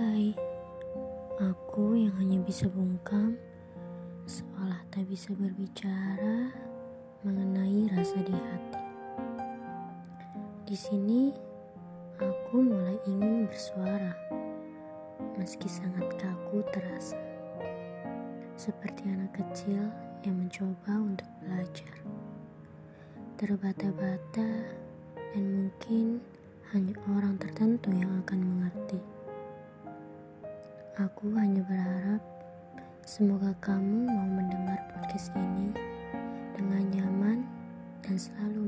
Hai, aku yang hanya bisa bungkam, seolah tak bisa berbicara mengenai rasa di hati. Di sini, aku mulai ingin bersuara, meski sangat kaku terasa, seperti anak kecil yang mencoba untuk belajar. Terbata-bata dan mungkin hanya orang tertentu yang akan mengerti. Aku hanya berharap semoga kamu mau mendengar podcast ini dengan nyaman dan selalu.